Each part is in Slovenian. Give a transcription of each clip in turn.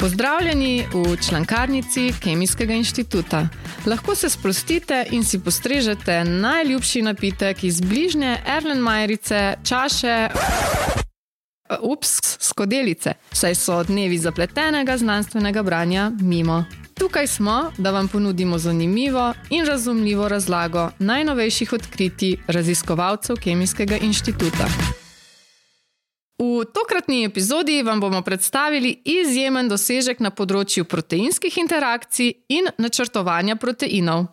Pozdravljeni v člankarnici Kemijskega inštituta. Lahko se sprostite in si postrežete najljubši napitek iz bližnje Erlenmajerice, čaše. Ups, skodelice, saj so dnevi zapletenega znanstvenega branja mimo. Tukaj smo, da vam ponudimo zanimivo in razumljivo razlago najnovejših odkritij raziskovalcev Kemijskega inštituta. V tokratni epizodi vam bomo predstavili izjemen dosežek na področju proteinskih interakcij in načrtovanja proteinov.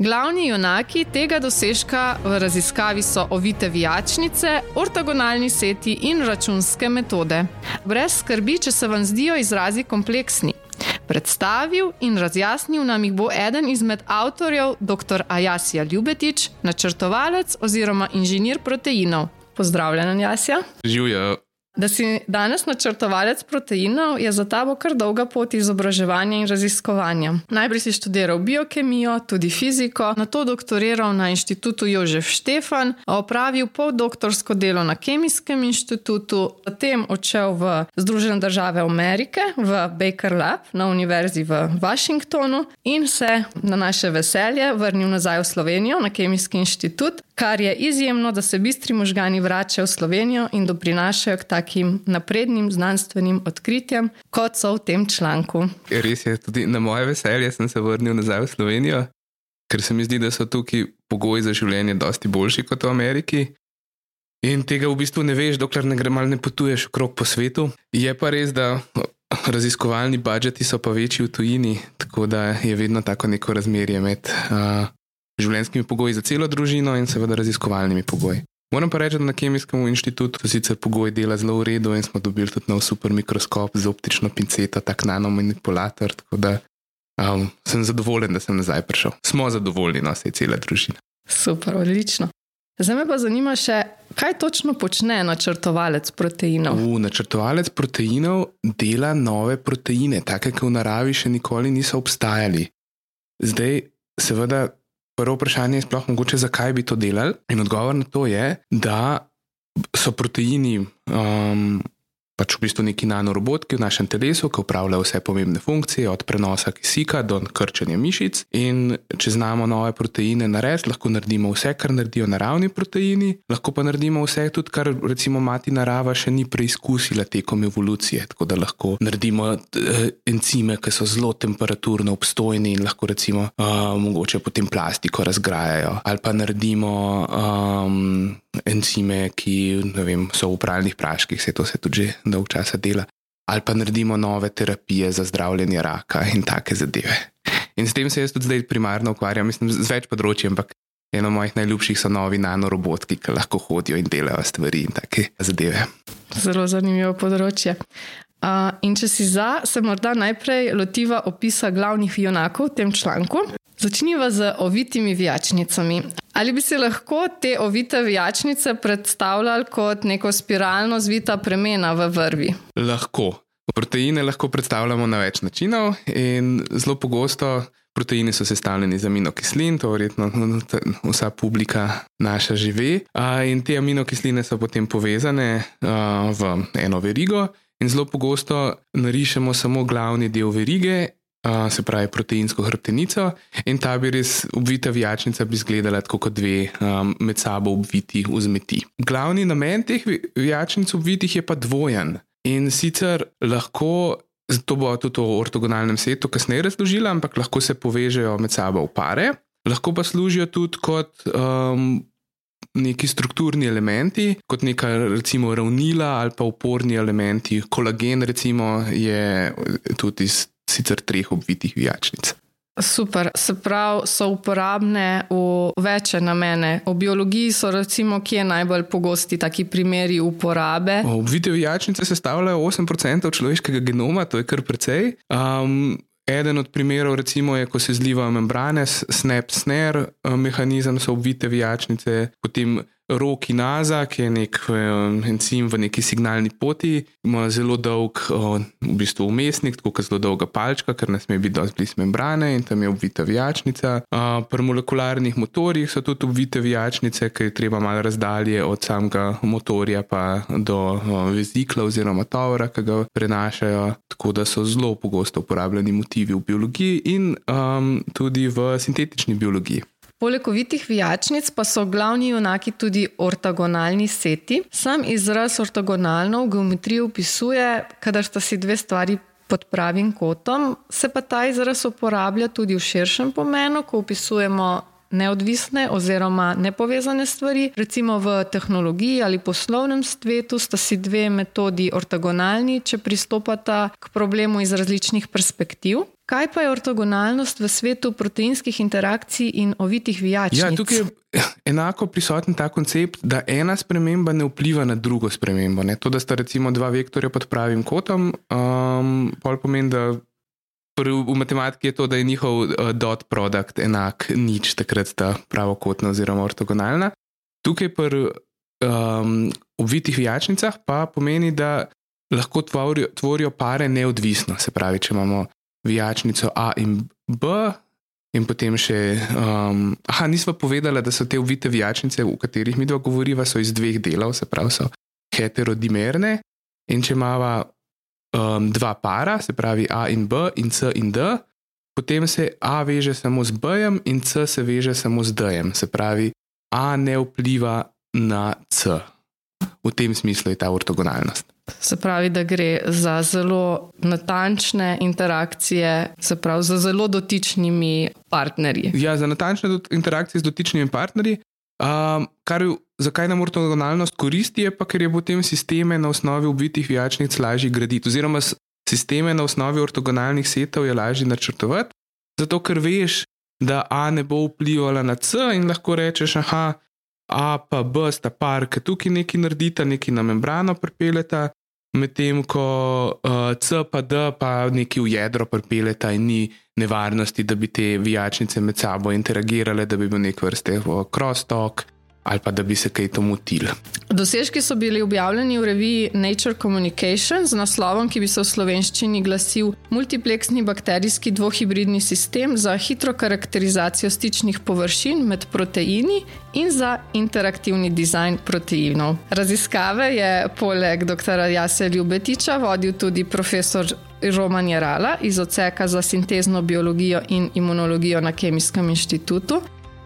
Glavni junaki tega dosežka v raziskavi so ovite vijačnice, ortogonalni seti in računske metode. Brez skrbi, če se vam zdijo izrazi kompleksni. Predstavil in razjasnil nam jih bo eden izmed avtorjev, dr. Ajasija Ljubetič, načrtovalec oziroma inženir proteinov. Pozdravljen, Jasja. Živijo. Da si danes načrtovalec proteinov, je za tabo kar dolga pot izobraževanja in raziskovanja. Najprej si študiral biokemijo, tudi fiziko, na to doktoriral na inštitutu Jožef Štefan, opravil poldoktorsko delo na Kemijskem inštitutu, potem odšel v Združene države Amerike, v Baker Lab na Univerzi v Washingtonu in se na naše veselje vrnil nazaj v Slovenijo na Kemijski inštitut, kar je izjemno, da se bistri možgani vračajo v Slovenijo in doprinašajo k takim naprednim znanstvenim odkritjem, kot so v tem članku. Res je, tudi na moje veselje sem se vrnil nazaj v Slovenijo, ker se mi zdi, da so tukaj pogoji za življenje dosti boljši kot v Ameriki. In tega v bistvu ne veš, dokler ne greš, ne potuješ okrog po svetu. Je pa res, da raziskovalni budžeti so pa večji v tujini, tako da je vedno tako neko razmerje med uh, življenjskimi pogoji za celo družino in seveda raziskovalnimi pogoji. Moram pa reči, da na Kemijskem inštitutu so sicer pogoji dela zelo v redu in smo dobili tudi nov super mikroskop z optično pinceto, tak nanomanipulator. Tako da um, sem zadovoljen, da sem nazaj prišel. Smo zadovoljni, no, se je cela družina. Super, odlično. Zdaj me pa zanima še, kaj točno počne načrtovalec proteinov. U, načrtovalec proteinov dela nove proteine, take, ki v naravi še nikoli niso obstajali. Zdaj, seveda, prvo vprašanje je sploh mogoče, zakaj bi to delali. In odgovor na to je, da so proteini um, pač v bistvu neki nanorobotki v našem telesu, ki upravljajo vse pomembne funkcije, od prenosa kisika do krčenja mišic. In če znamo nove proteine narediti, lahko naredimo vse, kar naredijo naravni proteini, lahko pa naredimo vse, tudi kar recimo mati narava še ni preizkusila tekom evolucije. Tako da lahko naredimo uh, encime, ki so zelo temperaturno obstojni in lahko recimo uh, mogoče potem plastiko razgrajajo. Ali pa naredimo um, encime, ki vem, so v pralnih praških, se to se tudi že dolg časa dela, ali pa naredimo nove terapije za zdravljenje raka in take zadeve. In s tem se jaz tudi zdaj primarno ukvarjam, mislim, z več področji, ampak eno mojih najljubših so novi nanorobotki, ki lahko hodijo in delajo stvari in take zadeve. Zelo zanimivo področje. Uh, in če si za, se morda najprej lotiva opisa glavnih junakov v tem članku. Začniva z ovitimi vijačnicami. Ali bi si lahko te ovite vijačnice predstavljali kot neko spiralno zvita premena v vrvi? Lahko. Proteine lahko predstavljamo na več načinov, in zelo pogosto proteini so sestavljeni iz aminokislin, to verjetno vsa publika naša živi. In te aminokisline so potem povezane v eno verigo, in zelo pogosto narišemo samo glavni del verige se pravi proteinsko hrbtenico, in ta bi res obvita vijačnica bi izgledala kot dve um, med sabo obviti vzmeti. Glavni namen teh vijačnic obvitih je pa dvojen. In sicer lahko, to bo tudi v ortogonalnem setu kasneje razložila, ampak lahko se povežejo med sabo v pare, lahko pa služijo tudi kot. Um, Neki strukturni elementi, kot neka recimo ravnila ali pa uporni elementi. Kolagen, recimo, je tudi iz sicer treh obvitih vijačnic. Super, se pravi, so uporabne v večje namene. V biologiji so, recimo, kje najbolj pogosti taki primeri uporabe. Obvite vijačnice sestavljajo 8% človeškega genoma, to je kar precej. Um, eden od primerov recimo, je, ko se zlivajo membrane, snap-snare, mehanizem so obvite vijačnice, potem rokinaza, ki je nek encim v neki signalni poti, ima zelo dolg, v bistvu umestnik, tako kot zelo dolga palčka, ker ne sme biti dosti blizu membrane in tam je obvita vijačnica. Pri molekularnih motorjih so tudi obvite vijačnice, ker je treba malo razdalje od samega motorja pa do vezikla oziroma tovora, ki ga prenašajo, tako da so zelo pogosto uporabljeni motivi v biologiji in um, tudi v sintetični biologiji. Poleg ovitih vijačnic pa so glavni junaki tudi ortogonalni seti. Sam izraz ortogonalno v geometriji opisuje, kadar sta si dve stvari pod pravim kotom, se pa ta izraz uporablja tudi v širšem pomenu, ko opisujemo neodvisne oziroma nepovezane stvari. Recimo v tehnologiji ali poslovnem svetu sta si dve metodi ortogonalni, če pristopata k problemu iz različnih perspektiv. Kaj pa je ortogonalnost v svetu proteinskih interakcij in ovitih vijačnic? Ja, tukaj je enako prisoten ta koncept, da ena sprememba ne vpliva na drugo spremembo. Ne? To, da sta recimo dva vektorja pod pravim kotom, um, pol pomeni, da v matematiki je to, da je njihov uh, dot produkt enak nič, takrat sta pravokotna oziroma ortogonalna. Tukaj pri um, obvitih vijačnicah pa pomeni, da lahko tvorijo, tvorijo pare neodvisno. Se pravi, če imamo vijačnico A in B. In potem še, um, aha, nismo povedali, da so te uvite vijačnice, o katerih mi dva govoriva, so iz dveh delov, se pravi, so heterodimerne. In če imamo um, dva para, se pravi A in B, in C in D, potem se A veže samo z B, in C se veže samo z D. Se pravi, A ne vpliva na C. V tem smislu je ta ortogonalnost. Se pravi, da gre za zelo natančne interakcije, se pravi, za zelo dotičnimi partnerji. Ja, za natančne interakcije z dotičnimi partnerji. Um, kar, zakaj nam ortogonalnost koristi, je pa, ker je potem sisteme na osnovi obvitih vijačnic lažje graditi, oziroma sisteme na osnovi ortogonalnih setov je lažje načrtovati, zato ker veš, da A ne bo vplivala na C in lahko rečeš, aha, A pa B sta par, ki tukaj nekaj naredita, nekaj na membrano pripeljeta, medtem ko uh, C pa D pa nekaj v jedro pripeljeta in ni nevarnosti, da bi te vijačnice med sabo interagirale, da bi bil nek vrste crosstalk ali pa da bi se kaj to motili. Dosežki so bili objavljeni v reviji Nature Communication z naslovom, ki bi se v slovenščini glasil Multipleksni bakterijski dvohibridni sistem za hitro karakterizacijo stičnih površin med proteini in za interaktivni dizajn proteinov. Raziskave je poleg dr. Jase Ljubetiča vodil tudi profesor Roman Jarala iz odseka za sintezno biologijo in imunologijo na Kemijskem inštitutu.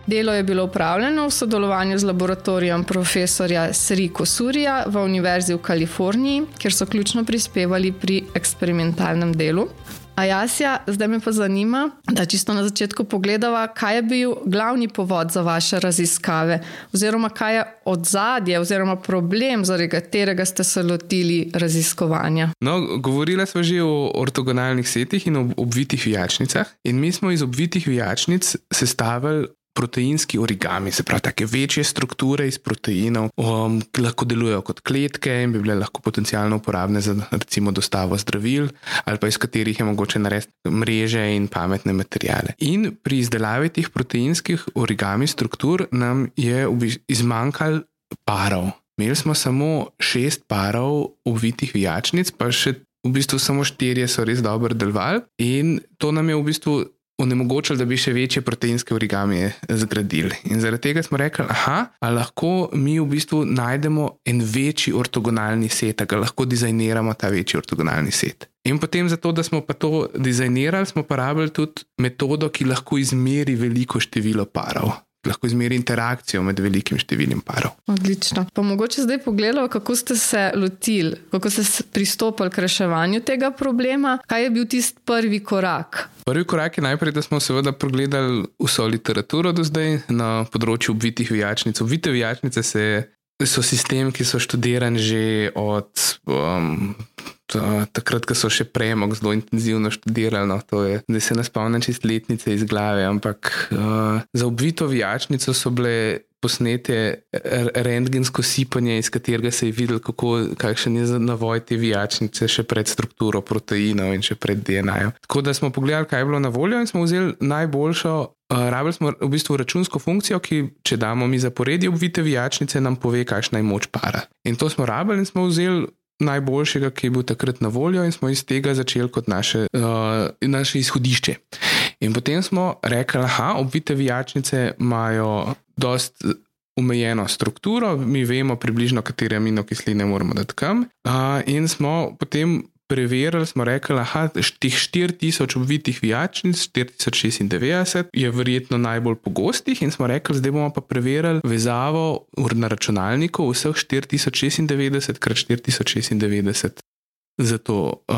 Delo je bilo upravljeno v sodelovanju z laboratorijem profesorja Sriko Surija v Univerzi v Kaliforniji, kjer so ključno prispevali pri eksperimentalnem delu. A jasja, zdaj me pa zanima, da čisto na začetku pogledava, kaj je bil glavni povod za vaše raziskave, oziroma kaj je odzadje, oziroma problem, zaradi katerega ste se lotili raziskovanja. No, govorili smo že o ortogonalnih setih in obvitih vijačnicah, in mi smo iz obvitih vijačnic sestavili proteinski origami, se pravi, tako večje strukture iz proteinov, um, lahko delujejo kot kletke in bi bile lahko potencialno uporabne za recimo dostavo zdravil, ali pa iz katerih je mogoče narediti mreže in pametne materijale. In pri izdelavi teh proteinskih origami struktur nam je izmanjkalo parov. Imeli smo samo šest parov uvitih vijačnic, pa še v bistvu samo štirje so res dobro delovali, in to nam je v bistvu onemogočili, da bi še večje proteinske origami zgradili. In zaradi tega smo rekli, da lahko mi v bistvu najdemo en večji ortogonalni set, da lahko dizajniramo ta večji ortogonalni set. In potem, zato, da smo pa to dizajnirali, smo uporabljali tudi metodo, ki lahko izmeri veliko število parov lahko izmeri interakcijo med velikim številom parov. Odlično. Pa mogoče zdaj pogledamo, kako ste se lotili, kako ste pristopili k reševanju tega problema. Kaj je bil tisti prvi korak? Prvi korak je najprej, da smo seveda pogledali vso literaturo do zdaj na področju obvitih vijačnic. Obvite vijačnice se, so sistem, ki so študirani že od. Um, takrat, ko so še premog zelo intenzivno študirali, no, je, zdaj se ne spomnim čist letnice iz glave, ampak uh, za obvito vijačnico so bile posnete rentgensko sipanje, iz katerega se je videl, kako, kakšen je navoj te vijačnice, še pred strukturo proteinov in še pred DNA-jem. Tako da smo pogledali, kaj je bilo na voljo in smo vzeli najboljšo. Uh, rabili smo v bistvu računsko funkcijo, ki, če damo mi zaporedje obvite vijačnice, nam pove, kakšna je moč para. In to smo rabili in smo vzeli najboljšega, ki je bil takrat na voljo, in smo iz tega začeli kot naše, uh, naše izhodišče. In potem smo rekli, da obvite vijačnice imajo precej omejeno strukturo, mi vemo približno, katere aminokisline moramo dati kam. Uh, in smo potem preverili, smo rekli, da teh 4000 obvitih vijačnic, 4096, je verjetno najbolj pogostih, in smo rekli, zdaj bomo pa preverili vezavo na računalniku vseh 4096 krat 4096. Zato uh,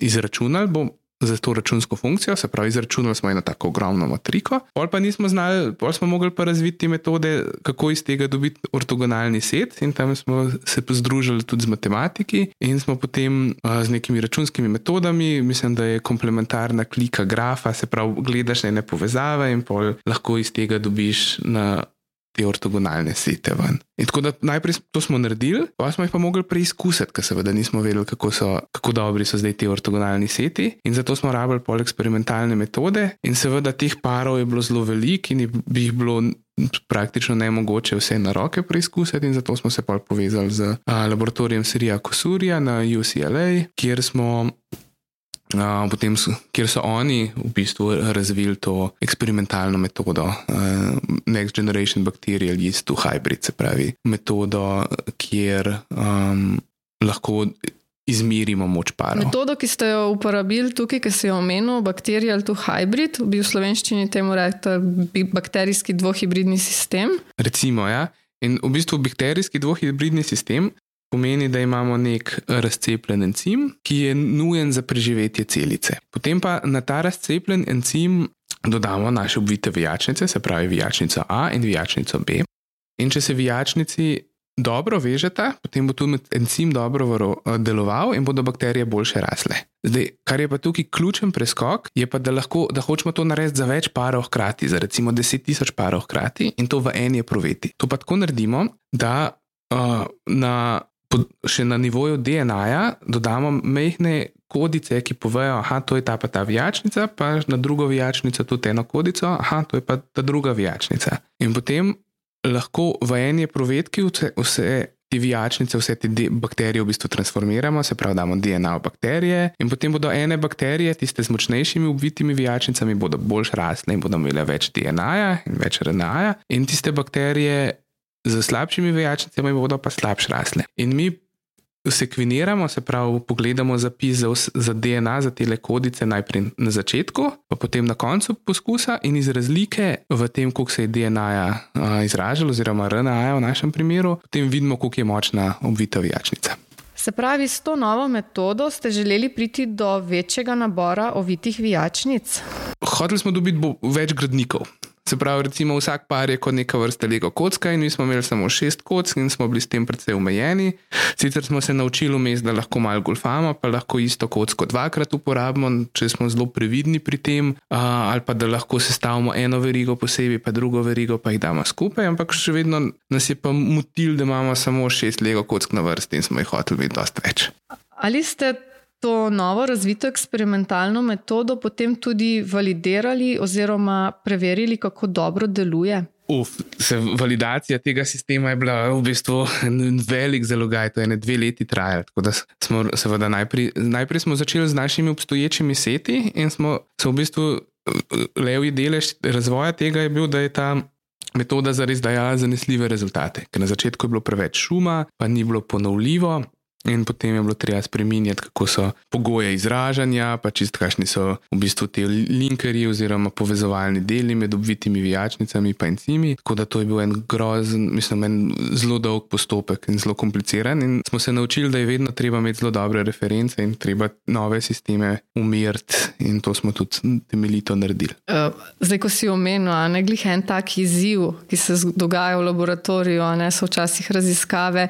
izračunali bomo za to računsko funkcijo, se pravi, izračunali smo eno tako ogromno matriko, pol pa nismo znali, pol smo mogli pa razviti metode, kako iz tega dobiti ortogonalni set, in tam smo se združili tudi z matematiki in smo potem a, z nekimi računskimi metodami, mislim, da je komplementarna klika grafa, se pravi, gledaš ene povezave in pol lahko iz tega dobiš na te ortogonalne sete ven. In tako da najprej to smo naredili, pa smo jih pa mogli preizkusiti, ker seveda nismo vedeli, kako, so, kako dobri so zdaj ti ortogonalni seti. In zato smo rabili pol eksperimentalne metode, in seveda teh parov je bilo zelo veliko in bi jih bilo. Praktično ne mogoče vse na roke preizkusiti, in zato smo se pa povezali z a, laboratorijem Sirija Kosurja na UCLA, kjer smo Uh, potem, kjer so oni v bistvu razvili to eksperimentalno metodo, uh, Next Generation Bacterial Yeast to Hybrid, se pravi, metodo, kjer um, lahko izmerimo moč para. Metodo, ki ste jo uporabili tukaj, ki se je omenil, Bacterial to Hybrid, bi v slovenščini temu rekli bakterijski dvohibridni sistem. Recimo, ja. In v bistvu bakterijski dvohibridni sistem pomeni, da imamo nek razcepljen encim, ki je nujen za preživetje celice. Potem pa na ta razcepljen encim dodamo naše obvite vijačnice, se pravi vijačnico A in vijačnico B. In če se vijačnici dobro vežeta, potem bo tudi encim dobro deloval in bodo bakterije boljše rasle. Zdaj, kar je pa tukaj ključen preskok, je pa, da, lahko, da hočemo to narediti za več parov hkrati, za recimo 10.000 parov hkrati in to v eni proveti. To pa tako naredimo, da uh, na še na nivoju DNA-ja dodamo mehke kodice, ki povejo, da je to ta pa ta vijačnica, pa na drugo vijačnico tudi eno kodico, da to je pa ta druga vijačnica. In potem lahko v eni provedki vse, vse te vijačnice, vse te bakterije v bistvu transformiramo, se pravi, damo DNA v bakterije, in potem bodo ene bakterije, tiste z močnejšimi obvitimi vijačnicami, bodo bolj rasle in bodo imele več DNA-ja in več RNA-ja, in tiste bakterije z slabšimi vejačnicami bodo pa slabše rasle. In mi sekveniramo, se pravi, pogledamo zapis za, za DNA, za te kodice najprej na začetku, pa potem na koncu poskusa in iz razlike v tem, koliko se je DNA -ja, izražalo, oziroma RNA -ja v našem primeru, potem vidimo, koliko je močna obvita vejačnica. Se pravi, s to novo metodo ste želeli priti do večjega nabora ovitih vijačnic? Hoteli smo dobiti več gradnikov. Se pravi, recimo vsak par je kot neka vrsta Lego kocka in mi smo imeli samo šest kock in smo bili s tem precej omejeni. Sicer smo se naučili vmes, da lahko malo golfamo, pa lahko isto kocko dvakrat uporabimo, če smo zelo previdni pri tem, ali pa da lahko sestavimo eno verigo posebej, pa drugo verigo pa jih damo skupaj, ampak še vedno nas je pa motil, da imamo samo šest Lego kock na vrsti in smo jih hoteli dosta več. Ali ste to novo razvito eksperimentalno metodo potem tudi validirali oziroma preverili, kako dobro deluje? Uf, se, validacija tega sistema je bila v bistvu velik zalogaj, to je ne dve leti trajalo. Smo, seveda, najprej, najprej smo začeli z našimi obstoječimi seti in smo se v bistvu levji delež razvoja tega je bil, da je ta. Metoda za res dajala zanesljive rezultate, ker na začetku je bilo preveč šuma, pa ni bilo ponovljivo, In potem je bilo treba spremenjati, kako so pogoje izražanja, pa čist kakšni so v bistvu ti linkerji oziroma povezovalni deli med obvitimi vijačnicami in encimi. Tako da to je bil en grozen, mislim, en zelo dolg postopek in zelo kompliciran. In smo se naučili, da je vedno treba imeti zelo dobre reference in treba nove sisteme umiriti, in to smo tudi temeljito naredili. Uh, zdaj, ko si omenil, ne glih en tak izziv, ki se dogaja v laboratoriju, ne so včasih raziskave.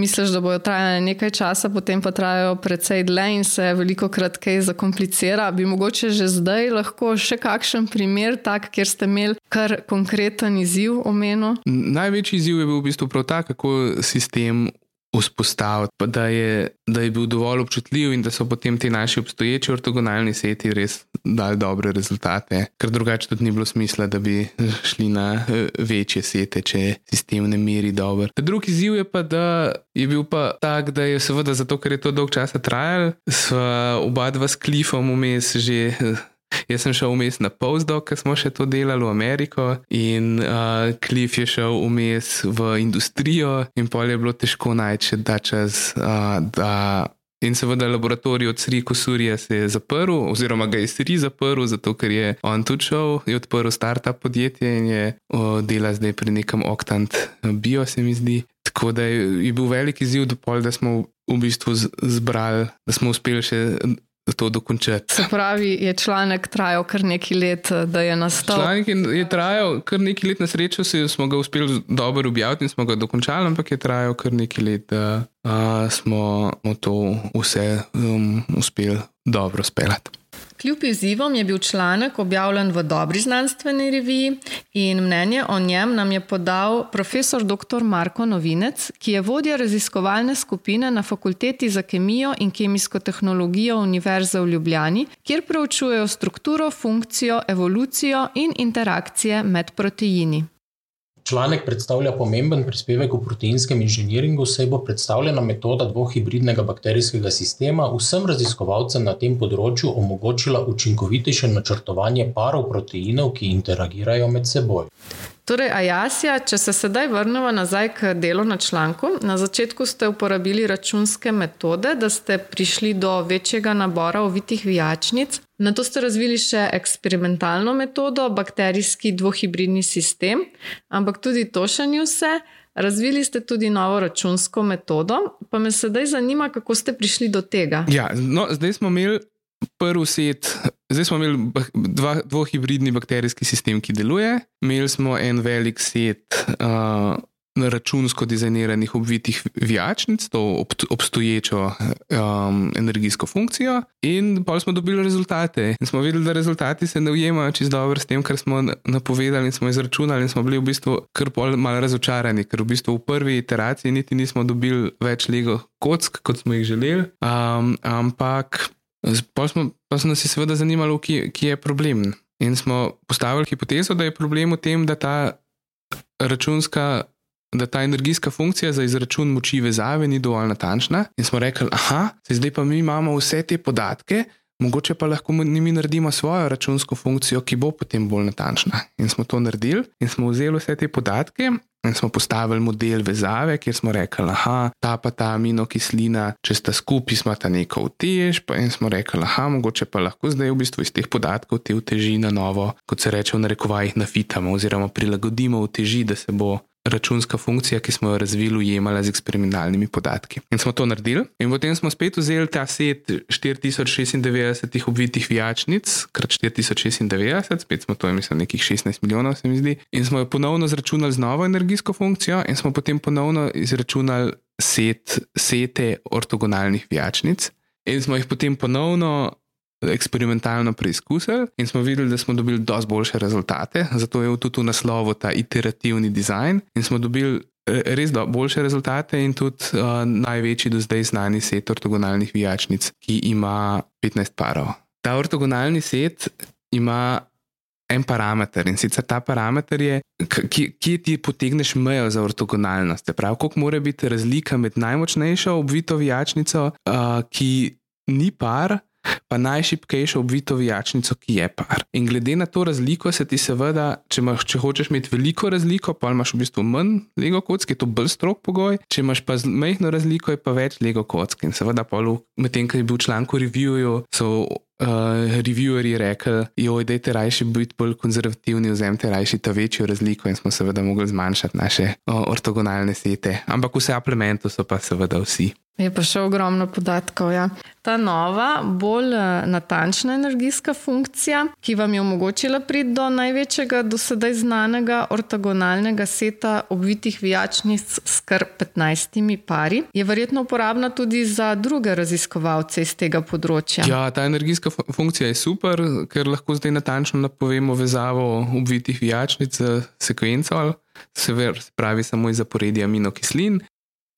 Misliš, da bojo trajale nekaj časa, potem pa trajajo precej dlje in se veliko krat kaj zakomplicira. Bi mogoče že zdaj lahko še kakšen primer, tak, kjer ste imeli kar konkreten izziv omenil? Največji izziv je bil v bistvu prav ta, kako sistem vzpostaviti, da je, da je bil dovolj občutljiv in da so potem ti naši obstoječi ortogonalni seti res dali dobre rezultate, ker drugače tudi ni bilo smisla, da bi šli na eh, večje sete, če sistem ne meri dobro. Drugi izziv je pa, da je bil pa tak, da je seveda zato, ker je to dolg časa trajalo, sva oba dva s klifom vmes že eh, Jaz sem šel vmes na postdoc, ker smo še to delali v Ameriko, in uh, Cliff je šel vmes v industrijo, in pol je bilo težko najti, da čas. Uh, da In seveda laboratorij od Sri Kosurja se je zaprl, oziroma ga je Sri zaprl, zato ker je on tudi šel, je odprl startup podjetje in je o, dela zdaj pri nekem Octant Bio, se mi zdi. Tako da je, je bil velik izziv, da smo v bistvu zbrali, da smo uspeli še to dokončati. Se pravi, je članek trajal kar nekaj let, da je nastal? Članek je trajal kar nekaj let, na srečo smo ga uspeli dobro objaviti in smo ga dokončali, ampak je trajal kar nekaj let, da a, smo to vse um, uspeli dobro speljati. Kljub izzivom je bil članek objavljen v dobri znanstveni reviji in mnenje o njem nam je podal profesor dr. Marko Novinec, ki je vodja raziskovalne skupine na Fakulteti za kemijo in kemijsko tehnologijo Univerze v Ljubljani, kjer preučujejo strukturo, funkcijo, evolucijo in interakcije med proteini. Članek predstavlja pomemben prispevek v proteinskem inženiringu, saj bo predstavljena metoda dvohibridnega bakterijskega sistema vsem raziskovalcem na tem področju omogočila učinkovitejše načrtovanje parov proteinov, ki interagirajo med seboj. Torej, Ajasija, če se sedaj vrnemo nazaj k delu na članku, na začetku ste uporabili računske metode, da ste prišli do večjega nabora ovitih vijačnic. Na to ste razvili še eksperimentalno metodo, bakterijski dvohibridni sistem, ampak tudi to še ni vse. Razvili ste tudi novo računsko metodo, pa me sedaj zanima, kako ste prišli do tega. Ja, no, zdaj smo imeli prvi set, zdaj smo imeli dva, dvohibridni bakterijski sistem, ki deluje. Imeli smo en velik set uh, računsko dizajniranih obvitih vijačnic, to obstoječo um, energijsko funkcijo, in pa smo dobili rezultate. In smo videli, da rezultati se ne ujemajo čisto dobro s tem, kar smo napovedali in smo izračunali, in smo bili v bistvu kar pol razočarani, ker v bistvu v prvi iteraciji niti nismo dobili več lego kock, kot smo jih želeli. Um, ampak Pa smo, pa smo nas seveda zanimali, kje, kje je problem. In smo postavili hipotezo, da je problem v tem, da ta računska, da ta energijska funkcija za izračun moči vezave ni dovolj natančna. In smo rekli, aha, zdaj pa mi imamo vse te podatke, mogoče pa lahko mi naredimo svojo računsko funkcijo, ki bo potem bolj natančna. In smo to naredili in smo vzeli vse te podatke In smo postavili model vezave, kjer smo rekli, da ta pa ta aminokislina, če sta skupaj, ima ta neko utež. In smo rekli, da mogoče pa lahko zdaj v bistvu iz teh podatkov te uteži na novo, kot se reče v narekovajih, nafitamo oziroma prilagodimo uteži, da se bo računska funkcija, ki smo jo razvili, ujemala z eksperimentalnimi podatki. In smo to naredili, in potem smo spet vzeli ta set 4096 obvitih vijačnic, krat 4096, spet smo to imeli nekih 16 milijonov, se mi zdi, in smo jo ponovno zračunali z novo energijsko funkcijo, in smo potem ponovno izračunali set, sete ortogonalnih vijačnic. In smo jih potem ponovno eksperimentalno preizkusili in smo videli, da smo dobili dosti boljše rezultate. Zato je tudi v naslovu ta iterativni dizajn in smo dobili res boljše rezultate in tudi uh, največji do zdaj znani set ortogonalnih vijačnic, ki ima 15 parov. Ta ortogonalni set ima. En parameter in sicer ta parameter je, kje ti potegneš mejo za ortogonalnost. Prav, koliko mora biti razlika med najmočnejšo obvito vijačnico, uh, ki ni par, pa najšipkejšo obvito vijačnico, ki je par. In glede na to razliko, se ti seveda, če, imaš, če hočeš imeti veliko razliko, pa imaš v bistvu manj lego kock, je to bolj strok pogoj, če imaš pa majhno razliko, je pa več lego kock. In seveda, medtem, ko je bil članek v reviewju, so. Uh, reviewerji rekli, da je rajši biti bolj konzervativni, vzemite rajši ta večjo razliko, in smo seveda mogli zmanjšati naše uh, ortogonalne sete. Ampak vse aplementu so pa seveda vsi Je pa še ogromno podatkov. Ja. Ta nova, bolj eh, natančna energijska funkcija, ki vam je omogočila priti do največjega do sedaj znanega ortogonalnega seta obvitih vijačnic s kar 15 pari, je verjetno uporabna tudi za druge raziskovalce iz tega področja. Ja, ta energijska funkcija je super, ker lahko zdaj natančno napovemo vezavo obvitih vijačnic z sekvenco, se pravi samo iz zaporedja aminokislin.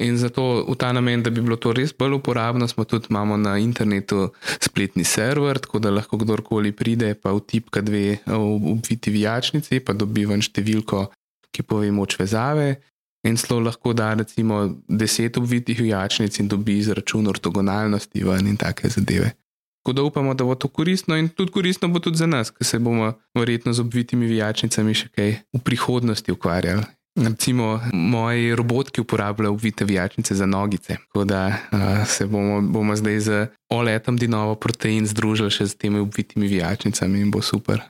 In zato v ta namen, da bi bilo to res bolj uporabno, smo tudi na internetu spletni server, tako da lahko kdorkoli pride, pa vtipka dve obviti vijačnici, pa dobi ven številko, ki pove moč vezave. In zelo lahko da recimo deset obvitih vijačnic in dobi izračun ortogonalnosti ven in take zadeve. Tako da upamo, da bo to koristno in tudi koristno bo tudi za nas, ker se bomo verjetno z obvitimi vijačnicami še kaj v prihodnosti ukvarjali. Recimo, moji robotki uporabljajo uvite vijačnice za nogice. Tako da uh, se bomo, bomo zdaj z oletom Dinovo protein združili še z temi uvitimi vijačnicami in bo super,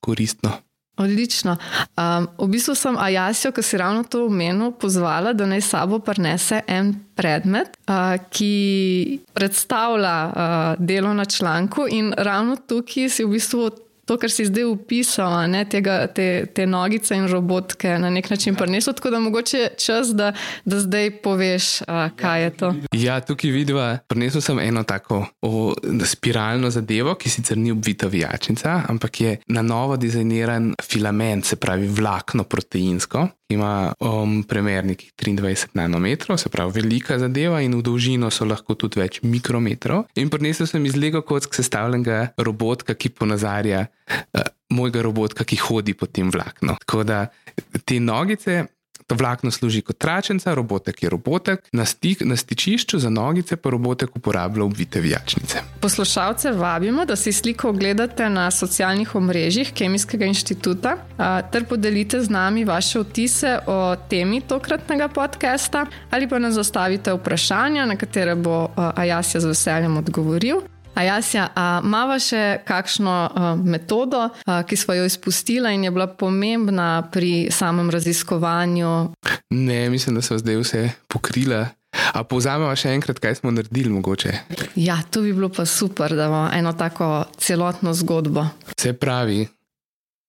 koristno. Odlično. Um, v bistvu sem Ajasijo, ki si ravno to omenil, pozvala, da naj sabo prinese en predmet, uh, ki predstavlja uh, delo na članku, in ravno tukaj si v bistvu to, kar si zdaj upisal, ne, tega, te, te nogice in robotke na nek način prinesel. Tako da mogoče čas, da, da zdaj poveš, a, kaj je to. Ja, tukaj vidiva, prinesel sem eno tako o, spiralno zadevo, ki sicer ni obvita vijačnica, ampak je na novo dizajniran filament, se pravi vlakno proteinsko, ima um, premer nekih 23 nanometrov, se pravi velika zadeva, in v dolžino so lahko tudi več mikrometrov. In prinesel sem iz Lego kock sestavljenega robotka, ki ponazarja mojega robotka, ki hodi po tem vlaknu. Tako da te nogice To vlakno služi kot tračenca, robotek je robotek, na, stik, na stičišču za nogice pa robotek uporablja obvite vijačnice. Poslušalce vabimo, da si sliko ogledate na socialnih omrežjih Kemijskega inštituta ter podelite z nami vaše vtise o temi tokratnega podcasta ali pa nam zastavite vprašanja, na katere bo Ajasja z veseljem odgovoril. A Jasja, a imamo še kakšno uh, metodo, uh, ki smo jo izpustili in je bila pomembna pri samem raziskovanju? Ne, mislim, da so zdaj vse pokrila. A povzamemo še enkrat, kaj smo naredili, mogoče. Ja, to bi bilo pa super, da imamo eno tako celotno zgodbo. Se pravi,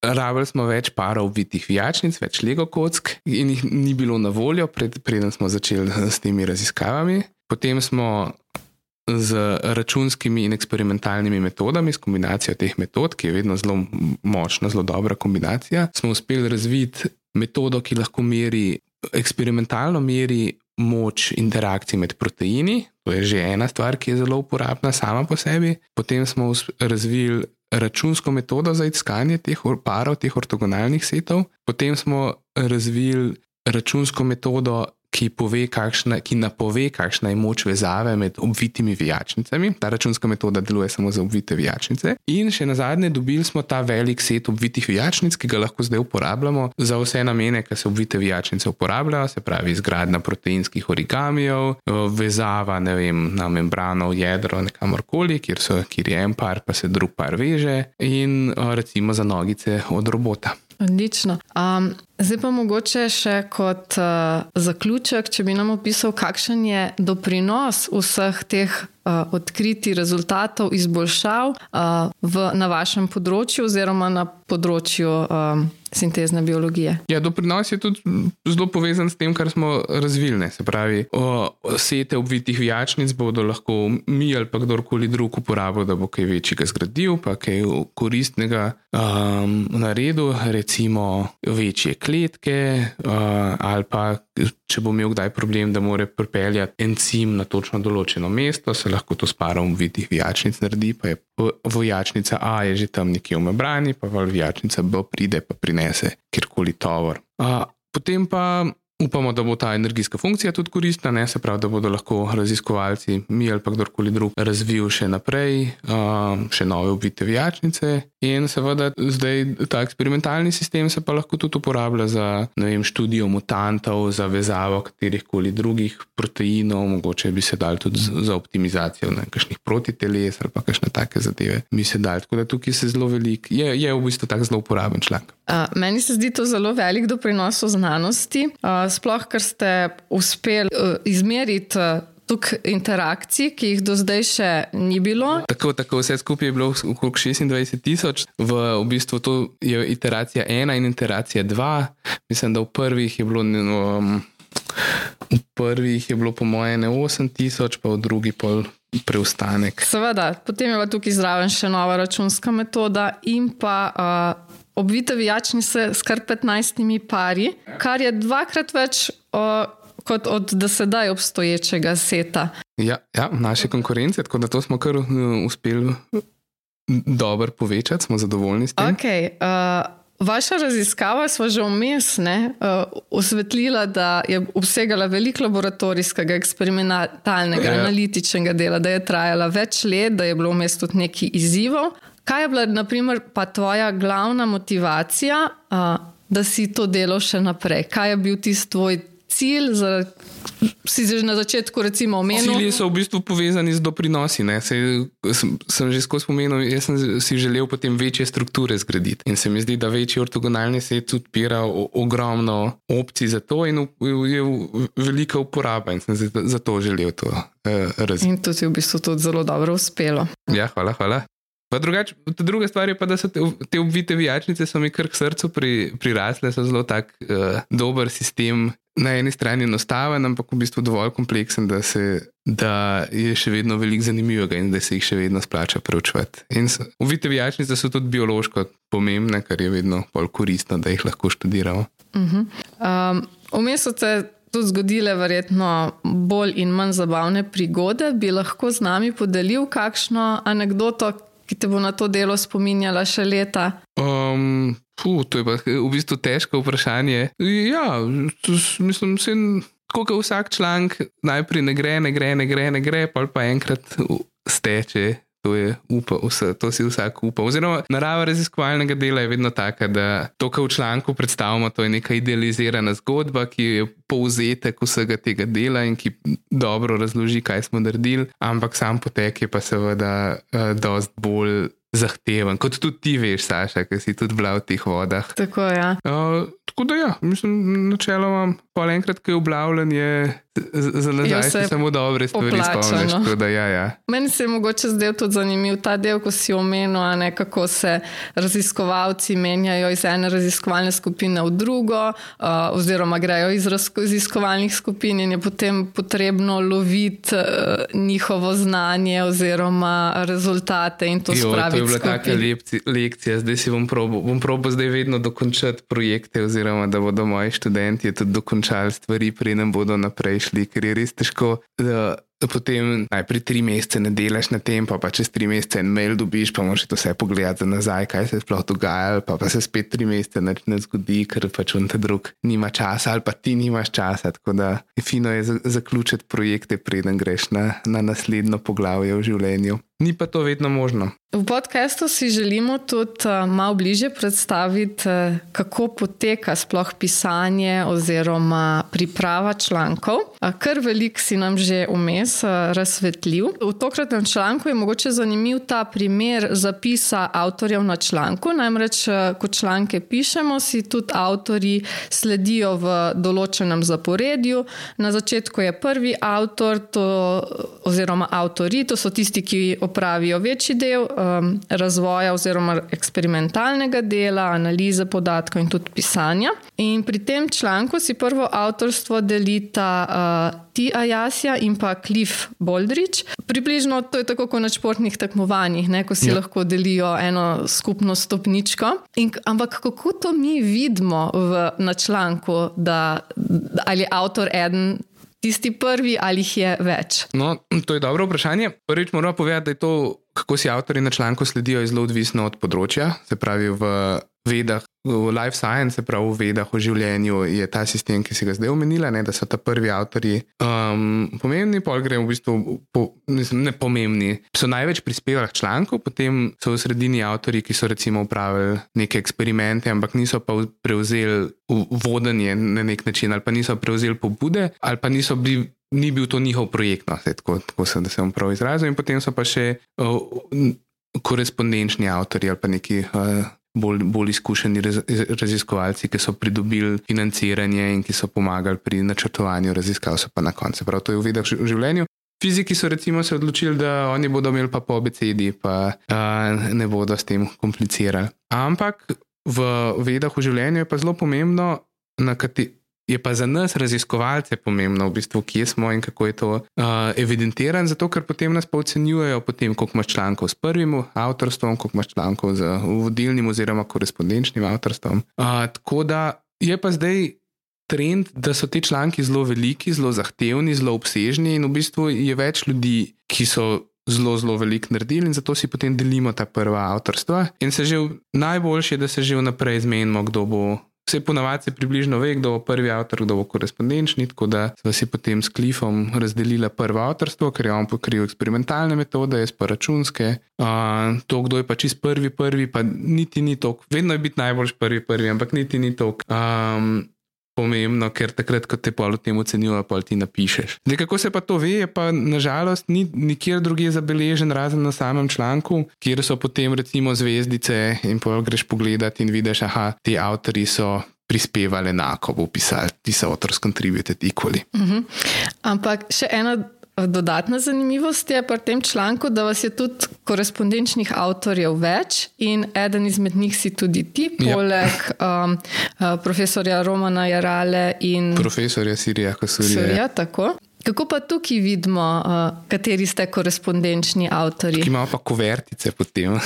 rabili smo več parov vitih vijačnic, več lego kock in jih ni bilo na voljo, pred, preden smo začeli s temi raziskavami. Potem smo z računskimi in eksperimentalnimi metodami, s kombinacijo teh metod, ki je vedno zelo močna, zelo dobra kombinacija, smo uspeli razviti metodo, ki lahko meri, eksperimentalno meri moč interakcij med proteini. To je že ena stvar, ki je zelo uporabna sama po sebi. Potem smo razvili računsko metodo za iskanje teh parov, teh ortogonalnih setov. Potem smo razvili računsko metodo ki, pove, kakšna, ki napove, kakšna je moč vezave med obvitimi vijačnicami. Ta računska metoda deluje samo za obvite vijačnice. In še na zadnje, dobili smo ta velik set obvitih vijačnic, ki ga lahko zdaj uporabljamo za vse namene, ki se obvite vijačnice uporabljajo, se pravi izgradnja proteinskih origamijev, vezava vem, na membrano jedro nekamorkoli, kjer, so, kjer je en par, pa se drug par veže, in recimo za nogice od robota. Odlično. Um, zdaj pa mogoče še kot uh, zaključek, če bi nam opisal, kakšen je doprinos vseh teh uh, odkritij, rezultatov, izboljšav uh, v, na vašem področju oziroma na področju. Um, sintezne biologije. Ja, doprinos je tudi zelo povezan s tem, kar smo razvili. Se pravi, o, sete obvitih vijačnic bodo lahko mi ali pa kdorkoli drug uporabil, da bo kaj večjega zgradil, pa kaj koristnega um, naredil, recimo večje kletke uh, ali pa. Če bo imel kdaj problem, da mora pripeljati encim na točno določeno mesto, se lahko to s parom vidih vijačnic naredi, pa je vojačnica A je že tam nekje v membrani, pa vojačnica B pride pa prinese kjerkoli tovor. A, potem pa Upamo, da bo ta energijska funkcija tudi koristna, ne? se pravi, da bodo lahko raziskovalci, mi ali pa kdorkoli drug, razvili še naprej, um, še nove obite vijačnice. In seveda, zdaj ta eksperimentalni sistem se pa lahko tudi uporablja za vem, študijo mutantov, za vezavo katerih koli drugih proteinov, mogoče bi se dal tudi za optimizacijo nekakšnih protiteles ali pa kakšne take zadeve. Mi se dal. Tako da tukaj se zelo velik, je, je v bistvu tak zelo uporaben članek. Meni se zdi to zelo velik doprinos v znanosti, sploh ker ste uspeli izmeriti toliko interakcij, ki jih do zdaj še ni bilo. Tako, tako vse skupaj je bilo okrog 26 tisoč, v, v bistvu to je iteracija ena in iteracija dva. Mislim, da v prvih je bilo. Um, V prvih je bilo, po mojem, 8 tisoč, pa v drugi pol preostanek. Seveda, potem je pa tukaj zraven še nova računska metoda in pa uh, obvite vijačnice s kar 15 pari, kar je dvakrat več uh, kot od dosedaj obstoječega seta. Ja, ja, naše konkurence, tako da to smo kar uh, uspeli dobro povečati, smo zadovoljni s tem. Okay, uh, Vaša raziskava smo že vmes uh, osvetlila, da je obsegala veliko laboratorijskega, eksperimentalnega, ja. analitičnega dela, da je trajala več let, da je bilo vmes tudi nekaj izzivov. Kaj je bila, naprimer, pa tvoja glavna motivacija, uh, da si to delo še naprej? Kaj je bil tisti tvoj cilj, za, si že na začetku recimo omenil. Cilji so v bistvu povezani z doprinosi. Sej, sem, sem že skozi spomenul, jaz sem si želel potem večje strukture zgraditi. In se mi zdi, da večji ortogonalni svet odpira ogromno opcij za to in je velika uporaba in sem zato želel to uh, razviti. In to ti je v bistvu tudi zelo dobro uspelo. Ja, hvala, hvala. Drugač, druga stvar je pa, da so te, te obvite vijačnice mi kar k srcu pri, prirasle, so zelo tak uh, dober sistem. Na eni strani enostaven, ampak v bistvu dovolj kompleksen, da, se, da je še vedno veliko zanimivega in da se jih še vedno splača preučevati. Uvite vijačnice so tudi biološko pomembne, kar je vedno bolj koristno, da jih lahko študiramo. Uh -huh. um, Vmes so se tudi zgodile, verjetno bolj in manj zabavne prigode. Bi lahko z nami podelil kakšno anegdoto, ki te bo na to delo spominjala še leta? Um, puh, to je pa v bistvu težko vprašanje. Ja, to, mislim, da kot vsak članek najprej ne gre, ne gre, ne gre, ne gre, pa pa enkrat steče. To, je, upa, vse, to si vsak upa. Oziroma, narava raziskovalnega dela je vedno taka, da to, kar v članku predstavljamo, to je neka idealizirana zgodba, ki je povzetek vsega tega dela in ki dobro razloži, kaj smo naredili, ampak sam potek je pa seveda uh, dost bolj zahteven, kot tudi ti veš, Saša, ki si tudi bila v teh vodah. Tako, ja. uh, tako da, ja, mislim, načeloma, pa enkrat, ko je objavljen, je za nazaj samo dobre stvari spomniš. Ja, ja. Meni se je mogoče zdel tudi zanimiv ta del, ko si omenil, ne, kako se raziskovalci menjajo iz ene raziskovalne skupine v drugo, uh, oziroma grejo iz raziskovalnih skupin in je potem potrebno loviti uh, njihovo znanje oziroma rezultate in to spraviti je bila taka lekcija, zdaj si bom probo, bom probo zdaj vedno dokončati projekte, oziroma da bodo moji študenti tudi dokončali stvari, preden bodo naprej šli, ker je res težko. Da, Potem najprej tri mesece ne delaš na tem, pa, pa čez tri mesece en mail dobiš, pa moraš to vse pogledati nazaj, kaj se je sploh dogajalo, pa, pa se spet tri mesece ne zgodi, ker pač on te drug nima časa ali pa ti nimaš časa. Tako da je fino je zaključiti projekte, preden greš na, na naslednjo poglavje v življenju. Ni pa to vedno možno. V podkastu si želimo tudi uh, malo bliže predstaviti, uh, kako poteka sploh pisanje oziroma priprava člankov. Uh, kar velik si nam že vmes uh, razsvetljiv. V tokratnem članku je mogoče zanimiv ta primer zapisa avtorjev na članku. Namreč, uh, ko članke pišemo, si tudi avtori sledijo v določenem zaporedju. Na začetku je prvi avtor, to, oziroma avtori, to so tisti, ki opravijo večji del um, razvoja oziroma eksperimentalnega dela, analize podatkov in tudi pisanja. In pri tem članku si prvo avtorstvo delita uh, Ti Ajasja in pa Cliff Boldrich. Približno to je tako kot na športnih tekmovanjih, ne, ko si ja. lahko delijo eno skupno stopničko. In, ampak kako to mi vidimo v, na članku, da ali je avtor eden tisti prvi ali jih je več? No, to je dobro vprašanje. Prvič moramo povedati, da je to, kako si avtori na članku sledijo, zelo odvisno od področja. Se pravi, v vedah, v life science, pravi v vedah o življenju, je ta sistem, ki si ga zdaj omenila, ne, da so ta prvi avtori um, pomembni, pa gre v bistvu po, ne pomembni. So največ prispevali k članku, potem so v sredini avtori, ki so recimo upravili neke eksperimente, ampak niso pa prevzeli vodenje na nek način, ali pa niso prevzeli pobude, ali pa niso bili. Ni bil to njihov projekt, no, tako, tako se, da se vam prav izrazim, in potem so pa še uh, korespondenčni avtori ali pa neki uh, bolj, bolj izkušeni raziskovalci, ki so pridobili financiranje in ki so pomagali pri načrtovanju raziskav, so pa na koncu. Prav to je v vedah v življenju. Fiziki so recimo se odločili, da oni bodo imeli pa po abecedi, pa uh, ne bodo s tem komplicirali. Ampak v vedah v življenju je pa zelo pomembno, na kateri je pa za nas, raziskovalce, pomembno, v bistvu, kje smo in kako je to uh, evidentirano, zato ker potem nas pa ocenjujejo, potem, koliko imaš člankov s prvim avtorstvom, koliko imaš člankov z vodilnim oziroma korespondenčnim avtorstvom. Uh, tako da je pa zdaj. Trend, da so ti članki zelo veliki, zelo zahtevni, zelo obsežni, in v bistvu je več ljudi, ki so zelo, zelo veliko naredili, in zato si potem delimo ta prva avtorstva. In se že najboljše, da se že vnaprej zmenimo, kdo bo Vse ponavadi se približno ve, kdo bo prvi avtor, kdo bo korespondenčni, tako da smo si potem s Klifom razdelili prvo avtorstvo, ker je on pokril eksperimentalne metode, jaz pa računske. Uh, to, kdo je pa čist prvi, prvi, pa niti ni to, vedno je biti najboljši prvi, prvi, ampak niti ni to. Um, pomembno, ker takrat, ko te pol tem ocenjujejo, pa ti napišeš. Zdaj, kako se pa to ve, pa nažalost ni nikjer drugje zabeležen, razen na samem članku, kjer so potem recimo zvezdice in pol greš pogledat in vidiš, aha, ti avtori so. Prispevali enako, bo pisali, ti so contributed equally. Uh mhm. -huh. Ampak še ena Dodatna zanimivost je pri tem članku, da vas je tudi korespondenčnih avtorjev več in eden izmed njih si tudi ti, ja. poleg ja. um, uh, profesorja Romana Jarale in profesorja Sirija Kosurija. Kako pa tukaj vidimo, uh, kateri ste korespondenčni avtori? Ki imamo pa kuvertice potem. uh,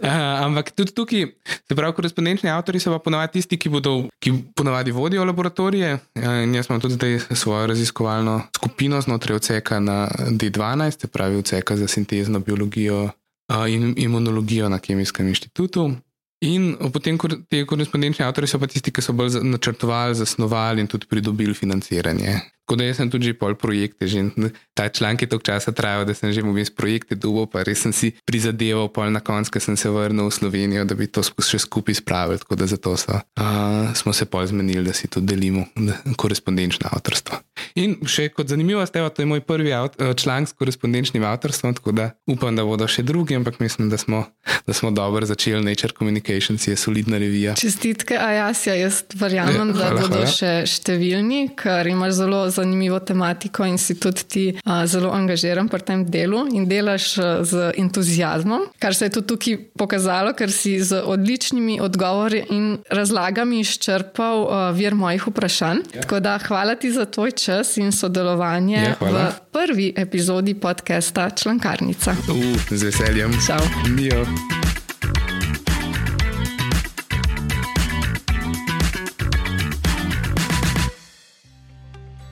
ampak tudi tukaj, se pravi, korespondenčni avtori so pa ponovadi tisti, ki, bodo, ki ponovadi vodijo laboratorije. Uh, jaz imam tudi zdaj svojo raziskovalno skupino znotraj odseka na D12, se pravi odseka za sintezno biologijo uh, in imunologijo na Kemijskem inštitutu. In potem ti korespondenčni avtori so pa tisti, ki so bolj načrtovali, zasnovali in tudi pridobili financiranje. Tako da sem tudi pol projekte, že ta članek je toliko časa trajal, da sem že vmes projekte dubo, pa res sem si prizadeval, pol na koncu, ker sem se vrnil v Slovenijo, da bi to še skupaj spravili. Tako da zato so, uh, smo se pol zmenili, da si to delimo, korespondenčno avtorstvo. In še kot zanimivost, evo, to je moj prvi članek s korespondenčnim avtorstvom, tako da upam, da bodo še drugi, ampak mislim, da smo, da smo dobro začeli. Nature Communications je solidna revija. Čestitke, a jaz, ja, jaz verjamem, da bodo hvala. še številni, ker imaš zelo zanimivo tematiko in si tudi ti a, zelo angažiran pri tem delu in delaš a, z entuzijazmom, kar se je tudi tukaj pokazalo, ker si z odličnimi odgovori in razlagami izčrpal a, vir mojih vprašanj. Ja. Tako da hvala ti za tvoj čas in sodelovanje ja, v prvi epizodi podcasta Člankarnica. Uh, z veseljem. Čau. Mijo.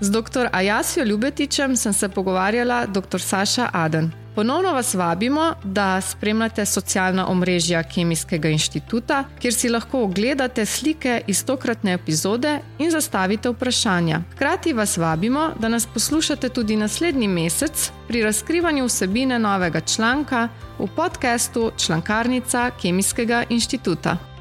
Z dr. Ajasijo Ljubetičem sem se pogovarjala dr. Saša Aden. Ponovno vas vabimo, da spremljate socialna omrežja Kemijskega inštituta, kjer si lahko ogledate slike iz tokratne epizode in zastavite vprašanja. Hkrati vas vabimo, da nas poslušate tudi naslednji mesec pri razkrivanju vsebine novega članka v podkastu Člankarnica Kemijskega inštituta.